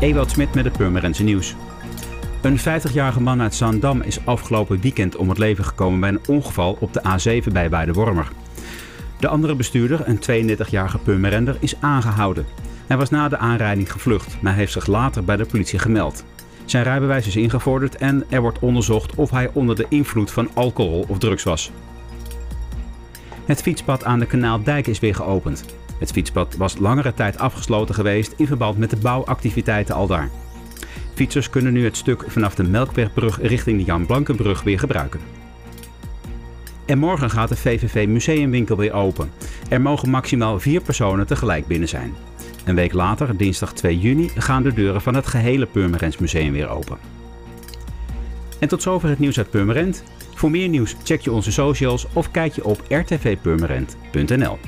Ewout Smit met het Purmerendse nieuws. Een 50-jarige man uit Zaandam is afgelopen weekend om het leven gekomen bij een ongeval op de A7 bij Weidewormer. De andere bestuurder, een 32-jarige Purmerender, is aangehouden. Hij was na de aanrijding gevlucht, maar heeft zich later bij de politie gemeld. Zijn rijbewijs is ingevorderd en er wordt onderzocht of hij onder de invloed van alcohol of drugs was. Het fietspad aan de Kanaaldijk is weer geopend. Het fietspad was langere tijd afgesloten geweest in verband met de bouwactiviteiten aldaar. Fietsers kunnen nu het stuk vanaf de Melkwegbrug richting de Jan Blankenbrug weer gebruiken. En morgen gaat de VVV Museumwinkel weer open. Er mogen maximaal vier personen tegelijk binnen zijn. Een week later, dinsdag 2 juni, gaan de deuren van het gehele Purmerends Museum weer open. En tot zover het nieuws uit Purmerend. Voor meer nieuws check je onze socials of kijk je op rtvpurmerend.nl.